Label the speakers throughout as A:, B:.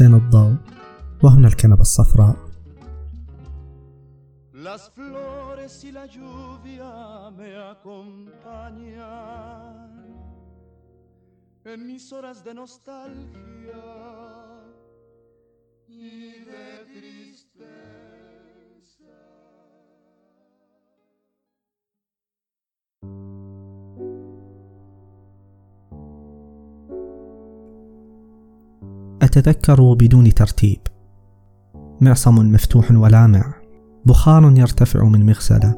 A: حسين الضوء وهنا الكنبة الصفراء Las flores y la lluvia me acompañan en mis horas de nostalgia y de tristeza. أتذكر بدون ترتيب. معصم مفتوح ولامع بخار يرتفع من مغسلة.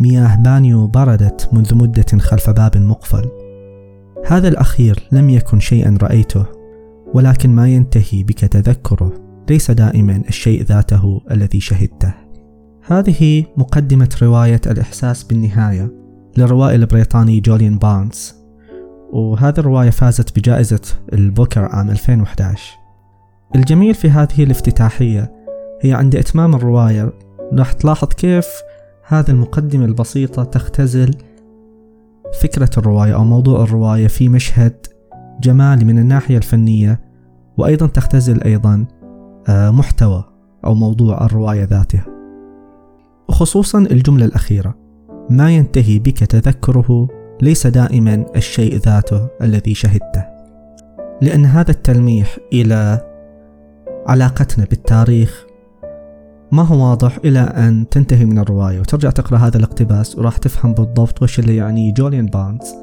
A: مياه بانيو بردت منذ مدة خلف باب مقفل. هذا الأخير لم يكن شيئا رأيته ولكن ما ينتهي بك تذكره. ليس دائما الشيء ذاته الذي شهدته. هذه مقدمة رواية الإحساس بالنهاية للروائي البريطاني جوليان بارنز وهذه الرواية فازت بجائزة البوكر عام 2011 الجميل في هذه الافتتاحية هي عند إتمام الرواية راح تلاحظ كيف هذه المقدمة البسيطة تختزل فكرة الرواية أو موضوع الرواية في مشهد جمالي من الناحية الفنية وأيضا تختزل أيضا آه، محتوى أو موضوع الرواية ذاتها. وخصوصا الجملة الأخيرة ما ينتهي بك تذكره ليس دائما الشيء ذاته الذي شهدته لأن هذا التلميح إلى علاقتنا بالتاريخ ما هو واضح إلى أن تنتهي من الرواية. وترجع تقرأ هذا الاقتباس وراح تفهم بالضبط وش اللي يعني جوليان بارنز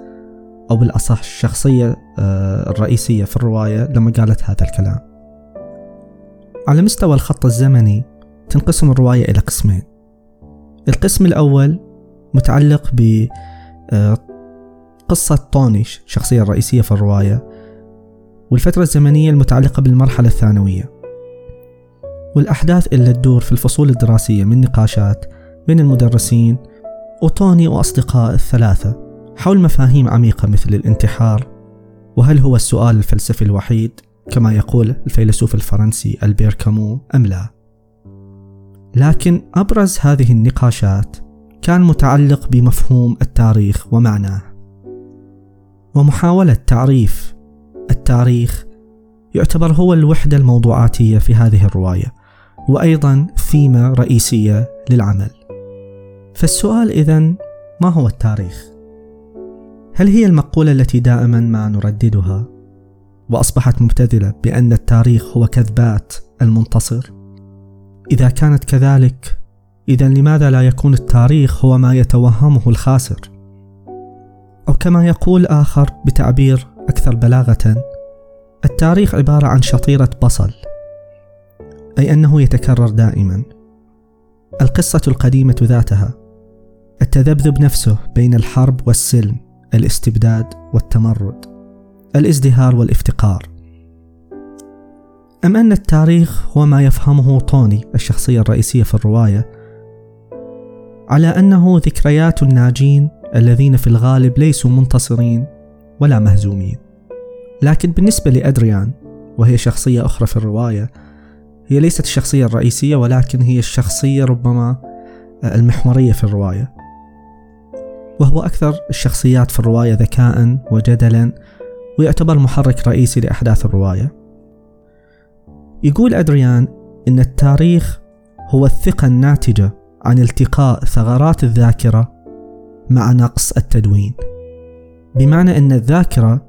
A: أو بالأصح الشخصية آه، الرئيسية في الرواية لما قالت هذا الكلام. على مستوى الخط الزمني تنقسم الرواية إلى قسمين. القسم الأول متعلق ب آه، قصة توني الشخصية الرئيسية في الرواية والفترة الزمنية المتعلقة بالمرحلة الثانوية. والأحداث اللي تدور في الفصول الدراسية من نقاشات بين المدرسين وتوني وأصدقاء الثلاثة حول مفاهيم عميقة مثل الانتحار وهل هو السؤال الفلسفي الوحيد؟ كما يقول الفيلسوف الفرنسي ألبير كامو أم لا؟ لكن أبرز هذه النقاشات كان متعلق بمفهوم التاريخ ومعناه. ومحاولة تعريف التاريخ يعتبر هو الوحدة الموضوعاتية في هذه الرواية وأيضا ثيمة رئيسية للعمل فالسؤال إذا ما هو التاريخ؟ هل هي المقولة التي دائما ما نرددها وأصبحت مبتذلة بأن التاريخ هو كذبات المنتصر؟ إذا كانت كذلك إذا لماذا لا يكون التاريخ هو ما يتوهمه الخاسر؟ أو كما يقول آخر بتعبير أكثر بلاغة التاريخ عبارة عن شطيرة بصل أي أنه يتكرر دائما. القصة القديمة ذاتها التذبذب نفسه بين الحرب والسلم الاستبداد والتمرد الازدهار والافتقار. أم أن التاريخ هو ما يفهمه طوني الشخصية الرئيسية في الرواية على أنه ذكريات الناجين الذين في الغالب ليسوا منتصرين ولا مهزومين. لكن بالنسبة لأدريان وهي شخصية أخرى في الرواية هي ليست الشخصية الرئيسية ولكن هي الشخصية ربما المحورية في الرواية. وهو أكثر الشخصيات في الرواية ذكاء وجدلا ويعتبر محرك رئيسي لأحداث الرواية. يقول أدريان إن التاريخ هو الثقة الناتجة عن التقاء ثغرات الذاكرة مع نقص التدوين. بمعنى أن الذاكرة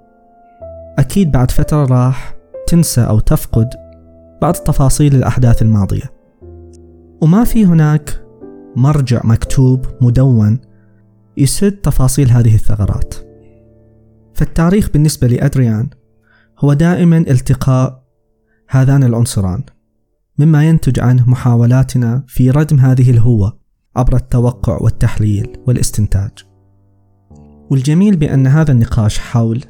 A: أكيد بعد فترة راح تنسى أو تفقد بعض تفاصيل الأحداث الماضية. وما في هناك مرجع مكتوب مدون يسد تفاصيل هذه الثغرات. فالتاريخ بالنسبة لأدريان هو دائما التقاء هذان العنصران مما ينتج عنه محاولاتنا في ردم هذه الهوة. عبر التوقع والتحليل والاستنتاج. والجميل بأن هذا النقاش حول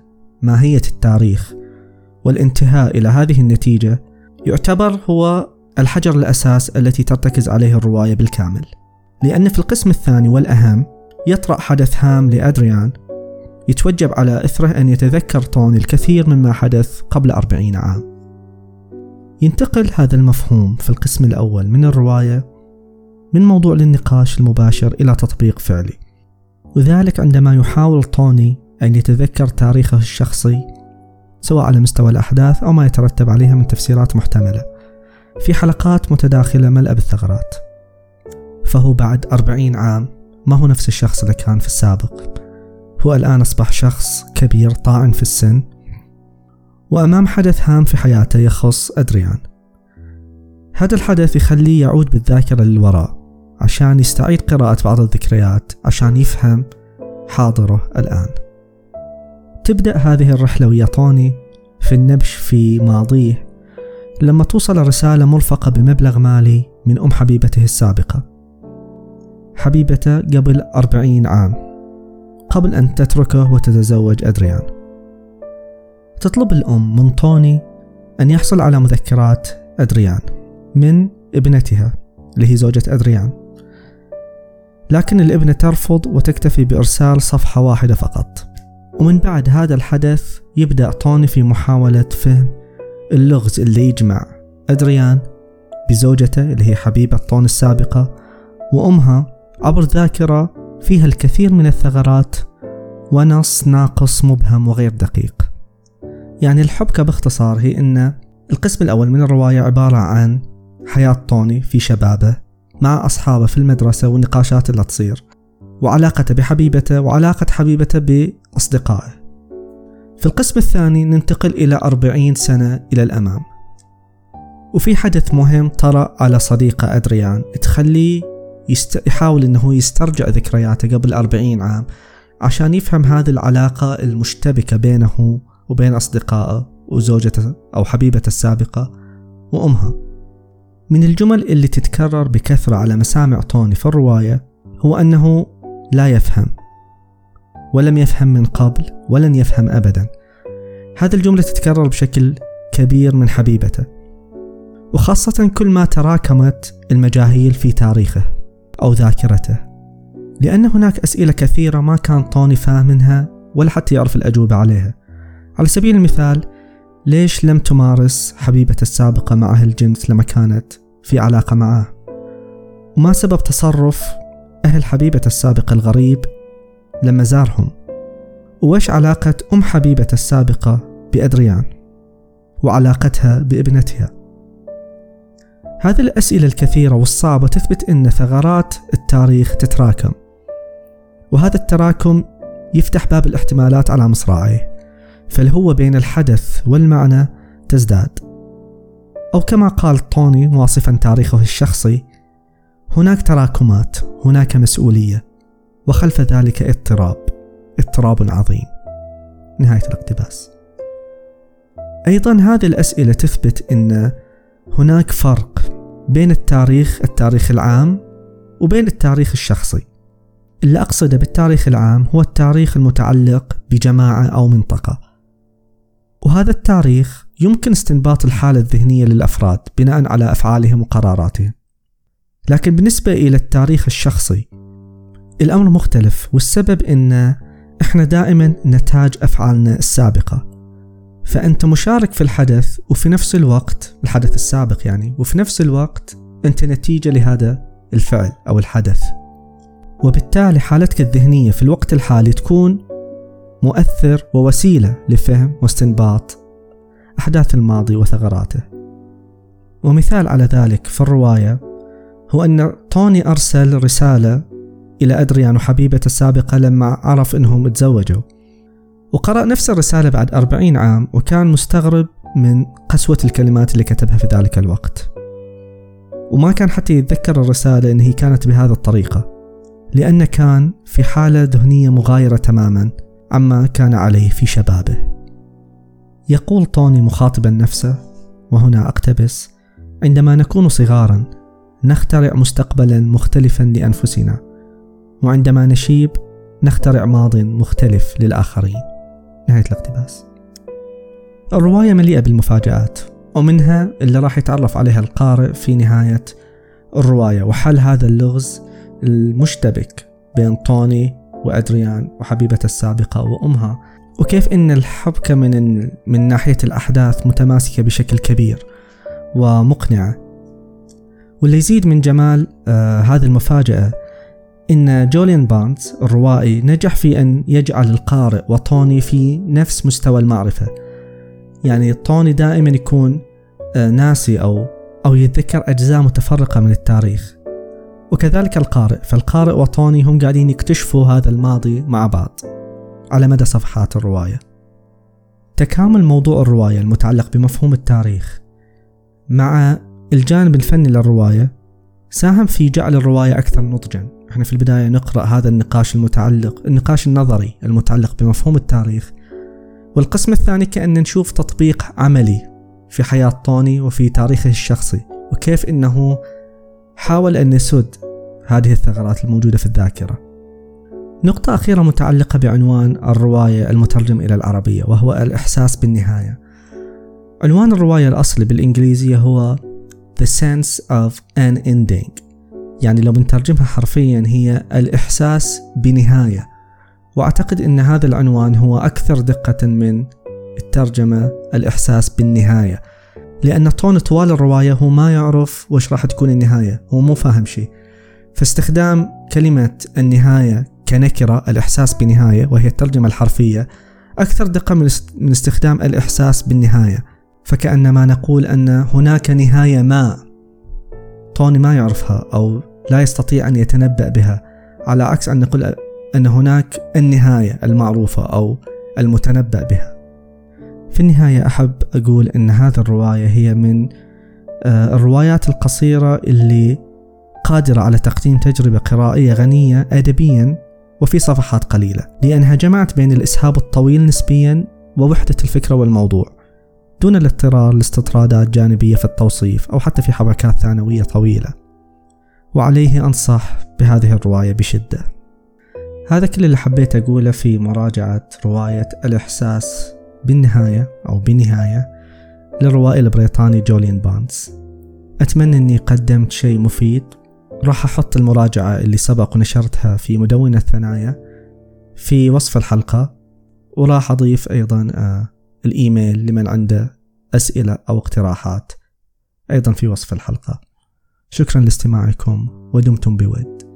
A: ماهية التاريخ والانتهاء إلى هذه النتيجة يعتبر هو الحجر الأساس التي ترتكز عليه الرواية بالكامل. لأن في القسم الثاني والأهم يطرأ حدث هام لأدريان يتوجب على إثره أن يتذكر طوني الكثير مما حدث قبل أربعين عام. ينتقل هذا المفهوم في القسم الأول من الرواية من موضوع للنقاش المباشر إلى تطبيق فعلي. وذلك عندما يحاول طوني أن يتذكر تاريخه الشخصي سواء على مستوى الأحداث أو ما يترتب عليها من تفسيرات محتملة في حلقات متداخلة ملأ بالثغرات. فهو بعد أربعين عام ما هو نفس الشخص اللي كان في السابق. هو الآن أصبح شخص كبير طاعن في السن وأمام حدث هام في حياته يخص أدريان. هذا الحدث يخليه يعود بالذاكرة للوراء. عشان يستعيد قراءة بعض الذكريات عشان يفهم حاضره الآن. تبدأ هذه الرحلة ويا طوني في النبش في ماضيه. لما توصل رسالة مرفقة بمبلغ مالي من أم حبيبته السابقة. حبيبته قبل أربعين عام. قبل أن تتركه وتتزوج أدريان. تطلب الأم من طوني أن يحصل على مذكرات أدريان من ابنتها اللي هي زوجة أدريان. لكن الابنة ترفض وتكتفي بإرسال صفحة واحدة فقط. ومن بعد هذا الحدث يبدأ طوني في محاولة فهم اللغز اللي يجمع أدريان بزوجته اللي هي حبيبة طون السابقة وأمها عبر ذاكرة فيها الكثير من الثغرات ونص ناقص مبهم وغير دقيق. يعني الحبكة باختصار هي أن القسم الأول من الرواية عبارة عن حياة طوني في شبابه مع أصحابه في المدرسة والنقاشات اللي تصير وعلاقته بحبيبته وعلاقة حبيبته بأصدقائه. في القسم الثاني ننتقل إلى أربعين سنة إلى الأمام. وفي حدث مهم طرأ على صديقه أدريان تخليه يست... يحاول أنه يسترجع ذكرياته قبل أربعين عام عشان يفهم هذه العلاقة المشتبكة بينه وبين أصدقائه وزوجته أو حبيبته السابقة وأمها. من الجمل اللي تتكرر بكثرة على مسامع طوني في الرواية هو أنه لا يفهم ولم يفهم من قبل ولن يفهم أبدا. هذه الجملة تتكرر بشكل كبير من حبيبته وخاصة كل ما تراكمت المجاهيل في تاريخه أو ذاكرته لأن هناك أسئلة كثيرة ما كان طوني فاهمها ولا حتى يعرف الأجوبة عليها. على سبيل المثال ليش لم تمارس حبيبة السابقة مع أهل الجنس لما كانت في علاقة معه. وما سبب تصرف أهل حبيبة السابقة الغريب لما زارهم؟ وإيش علاقة أم حبيبة السابقة بأدريان؟ وعلاقتها بابنتها؟ هذه الأسئلة الكثيرة والصعبة تثبت أن ثغرات التاريخ تتراكم. وهذا التراكم يفتح باب الاحتمالات على مصراعيه فالهوة بين الحدث والمعنى تزداد. أو كما قال طوني واصفا تاريخه الشخصي هناك تراكمات هناك مسؤولية وخلف ذلك اضطراب اضطراب عظيم. نهاية الاقتباس. أيضا هذه الأسئلة تثبت أن هناك فرق بين التاريخ التاريخ العام وبين التاريخ الشخصي. اللي أقصده بالتاريخ العام هو التاريخ المتعلق بجماعة أو منطقة. وهذا التاريخ يمكن استنباط الحالة الذهنية للأفراد بناء على أفعالهم وقراراتهم. لكن بالنسبة إلى التاريخ الشخصي الأمر مختلف والسبب إن إحنا دائما نتاج أفعالنا السابقة. فأنت مشارك في الحدث وفي نفس الوقت الحدث السابق يعني وفي نفس الوقت أنت نتيجة لهذا الفعل أو الحدث. وبالتالي حالتك الذهنية في الوقت الحالي تكون مؤثر ووسيلة لفهم واستنباط أحداث الماضي وثغراته. ومثال على ذلك في الرواية هو أن توني أرسل رسالة إلى أدريان وحبيبته السابقة لما عرف أنهم تزوجوا. وقرأ نفس الرسالة بعد أربعين عام وكان مستغرب من قسوة الكلمات اللي كتبها في ذلك الوقت. وما كان حتى يتذكر الرسالة أن هي كانت بهذه الطريقة لأنه كان في حالة ذهنية مغايرة تماما عما كان عليه في شبابه. يقول طوني مخاطبا نفسه وهنا أقتبس عندما نكون صغارا نخترع مستقبلا مختلفا لأنفسنا وعندما نشيب نخترع ماض مختلف للآخرين. نهاية الاقتباس. الرواية مليئة بالمفاجآت ومنها اللي راح يتعرف عليها القارئ في نهاية الرواية. وحل هذا اللغز المشتبك بين طوني وأدريان وحبيبته السابقة وأمها. وكيف أن الحبكة من من ناحية الأحداث متماسكة بشكل كبير ومقنعة. واللي يزيد من جمال آه هذه المفاجأة إن جوليان بارنز الروائي نجح في أن يجعل القارئ وطوني في نفس مستوى المعرفة. يعني طوني دائما يكون آه، ناسي أو أو يتذكر أجزاء متفرقة من التاريخ. وكذلك القارئ فالقارئ وطوني هم قاعدين يكتشفوا هذا الماضي مع بعض. على مدى صفحات الرواية تكامل موضوع الرواية المتعلق بمفهوم التاريخ مع الجانب الفني للرواية ساهم في جعل الرواية أكثر نضجا إحنا في البداية نقرأ هذا النقاش المتعلق النقاش النظري المتعلق بمفهوم التاريخ والقسم الثاني كأن نشوف تطبيق عملي في حياة طوني وفي تاريخه الشخصي وكيف إنه حاول أن يسد هذه الثغرات الموجودة في الذاكرة. نقطة أخيرة متعلقة بعنوان الرواية المترجم إلى العربية وهو الإحساس بالنهاية. عنوان الرواية الأصلي بالإنجليزية هو The Sense of an Ending. يعني لو بنترجمها حرفيا هي الإحساس بنهاية. وأعتقد أن هذا العنوان هو أكثر دقة من الترجمة الإحساس بالنهاية. لأن طون طوال الرواية هو ما يعرف وش راح تكون النهاية هو مو فاهم شيء. فاستخدام كلمة النهاية كنكرة الإحساس بنهاية وهي الترجمة الحرفية أكثر دقة من استخدام الإحساس بالنهاية. فكأنما نقول أن هناك نهاية ما. طوني ما يعرفها أو لا يستطيع أن يتنبأ بها على عكس أن نقول أن هناك النهاية المعروفة أو المتنبأ بها. في النهاية أحب أقول أن هذه الرواية هي من آه، الروايات القصيرة اللي قادرة على تقديم تجربة قرائية غنية أدبيا وفي صفحات قليلة لأنها جمعت بين الإسهاب الطويل نسبيا ووحدة الفكرة والموضوع دون الاضطرار لاستطرادات جانبية في التوصيف أو حتى في حبكات ثانوية طويلة. وعليه أنصح بهذه الرواية بشدة. هذا كل اللي حبيت أقوله في مراجعة رواية الإحساس بالنهاية أو بنهاية للروائي البريطاني جوليان بارنز. أتمنى أني قدمت شيء مفيد راح أحط المراجعة اللي سبق ونشرتها في مدونة الثنايا في وصف الحلقة وراح أضيف أيضا آه، الإيميل لمن عنده أسئلة أو اقتراحات أيضا في وصف الحلقة. شكرا لاستماعكم ودمتم بود.